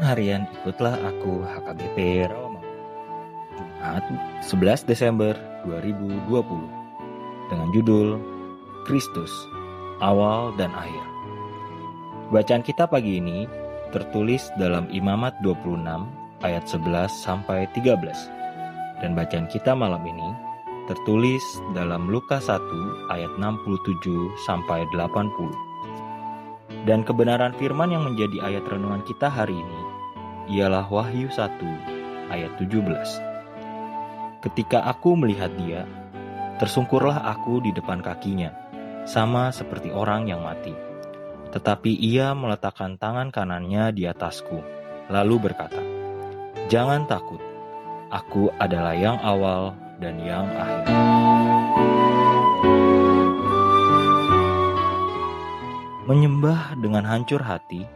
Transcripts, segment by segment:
harian ikutlah aku HKBP Rawamangun. Jumat 11 Desember 2020 dengan judul Kristus Awal dan Akhir. Bacaan kita pagi ini tertulis dalam Imamat 26 ayat 11 sampai 13 dan bacaan kita malam ini tertulis dalam Lukas 1 ayat 67 sampai 80. Dan kebenaran firman yang menjadi ayat renungan kita hari ini ialah Wahyu 1 ayat 17. Ketika aku melihat dia, tersungkurlah aku di depan kakinya, sama seperti orang yang mati. Tetapi ia meletakkan tangan kanannya di atasku, lalu berkata, Jangan takut, aku adalah yang awal dan yang akhir. Menyembah dengan hancur hati,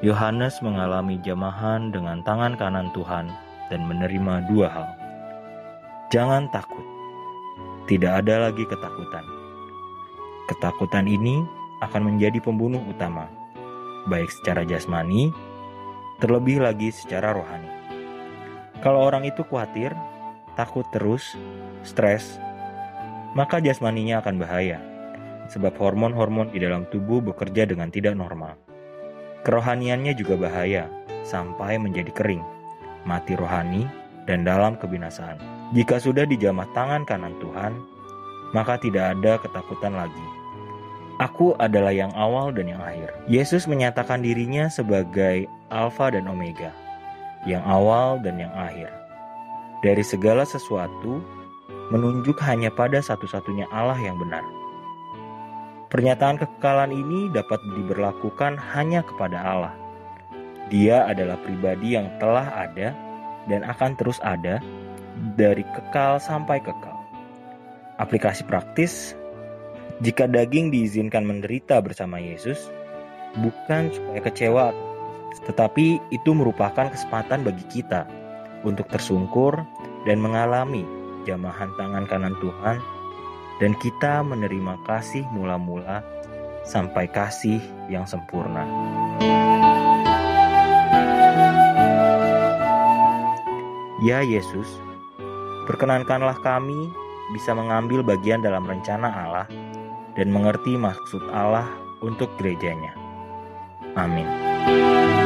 Yohanes mengalami jamahan dengan tangan kanan Tuhan dan menerima dua hal. Jangan takut, tidak ada lagi ketakutan. Ketakutan ini akan menjadi pembunuh utama, baik secara jasmani, terlebih lagi secara rohani. Kalau orang itu khawatir, takut terus, stres, maka jasmaninya akan bahaya sebab hormon-hormon di dalam tubuh bekerja dengan tidak normal. Kerohaniannya juga bahaya, sampai menjadi kering, mati rohani, dan dalam kebinasaan. Jika sudah dijamah tangan kanan Tuhan, maka tidak ada ketakutan lagi. Aku adalah yang awal dan yang akhir. Yesus menyatakan dirinya sebagai Alfa dan Omega, yang awal dan yang akhir. Dari segala sesuatu, menunjuk hanya pada satu-satunya Allah yang benar. Pernyataan kekekalan ini dapat diberlakukan hanya kepada Allah. Dia adalah pribadi yang telah ada dan akan terus ada dari kekal sampai kekal. Aplikasi praktis, jika daging diizinkan menderita bersama Yesus, bukan supaya kecewa, tetapi itu merupakan kesempatan bagi kita untuk tersungkur dan mengalami jamahan tangan kanan Tuhan dan kita menerima kasih mula-mula sampai kasih yang sempurna. Ya Yesus, perkenankanlah kami bisa mengambil bagian dalam rencana Allah dan mengerti maksud Allah untuk gerejanya. Amin.